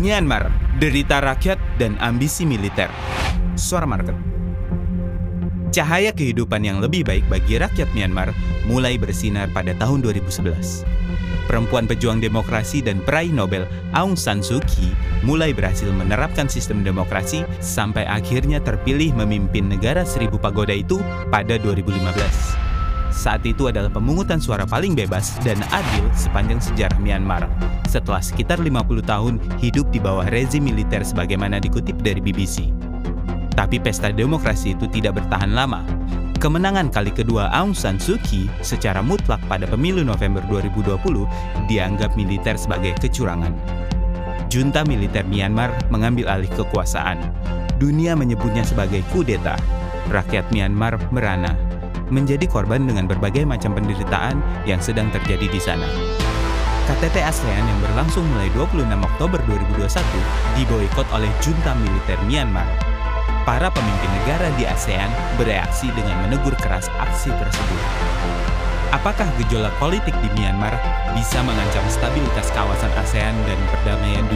Myanmar, derita rakyat dan ambisi militer. Suara market. Cahaya kehidupan yang lebih baik bagi rakyat Myanmar mulai bersinar pada tahun 2011. Perempuan pejuang demokrasi dan peraih Nobel Aung San Suu Kyi mulai berhasil menerapkan sistem demokrasi sampai akhirnya terpilih memimpin negara seribu pagoda itu pada 2015 saat itu adalah pemungutan suara paling bebas dan adil sepanjang sejarah Myanmar. Setelah sekitar 50 tahun hidup di bawah rezim militer sebagaimana dikutip dari BBC. Tapi pesta demokrasi itu tidak bertahan lama. Kemenangan kali kedua Aung San Suu Kyi secara mutlak pada pemilu November 2020 dianggap militer sebagai kecurangan. Junta militer Myanmar mengambil alih kekuasaan. Dunia menyebutnya sebagai kudeta. Rakyat Myanmar merana menjadi korban dengan berbagai macam penderitaan yang sedang terjadi di sana. KTT ASEAN yang berlangsung mulai 26 Oktober 2021 diboikot oleh junta militer Myanmar. Para pemimpin negara di ASEAN bereaksi dengan menegur keras aksi tersebut. Apakah gejolak politik di Myanmar bisa mengancam stabilitas kawasan ASEAN dan perdamaian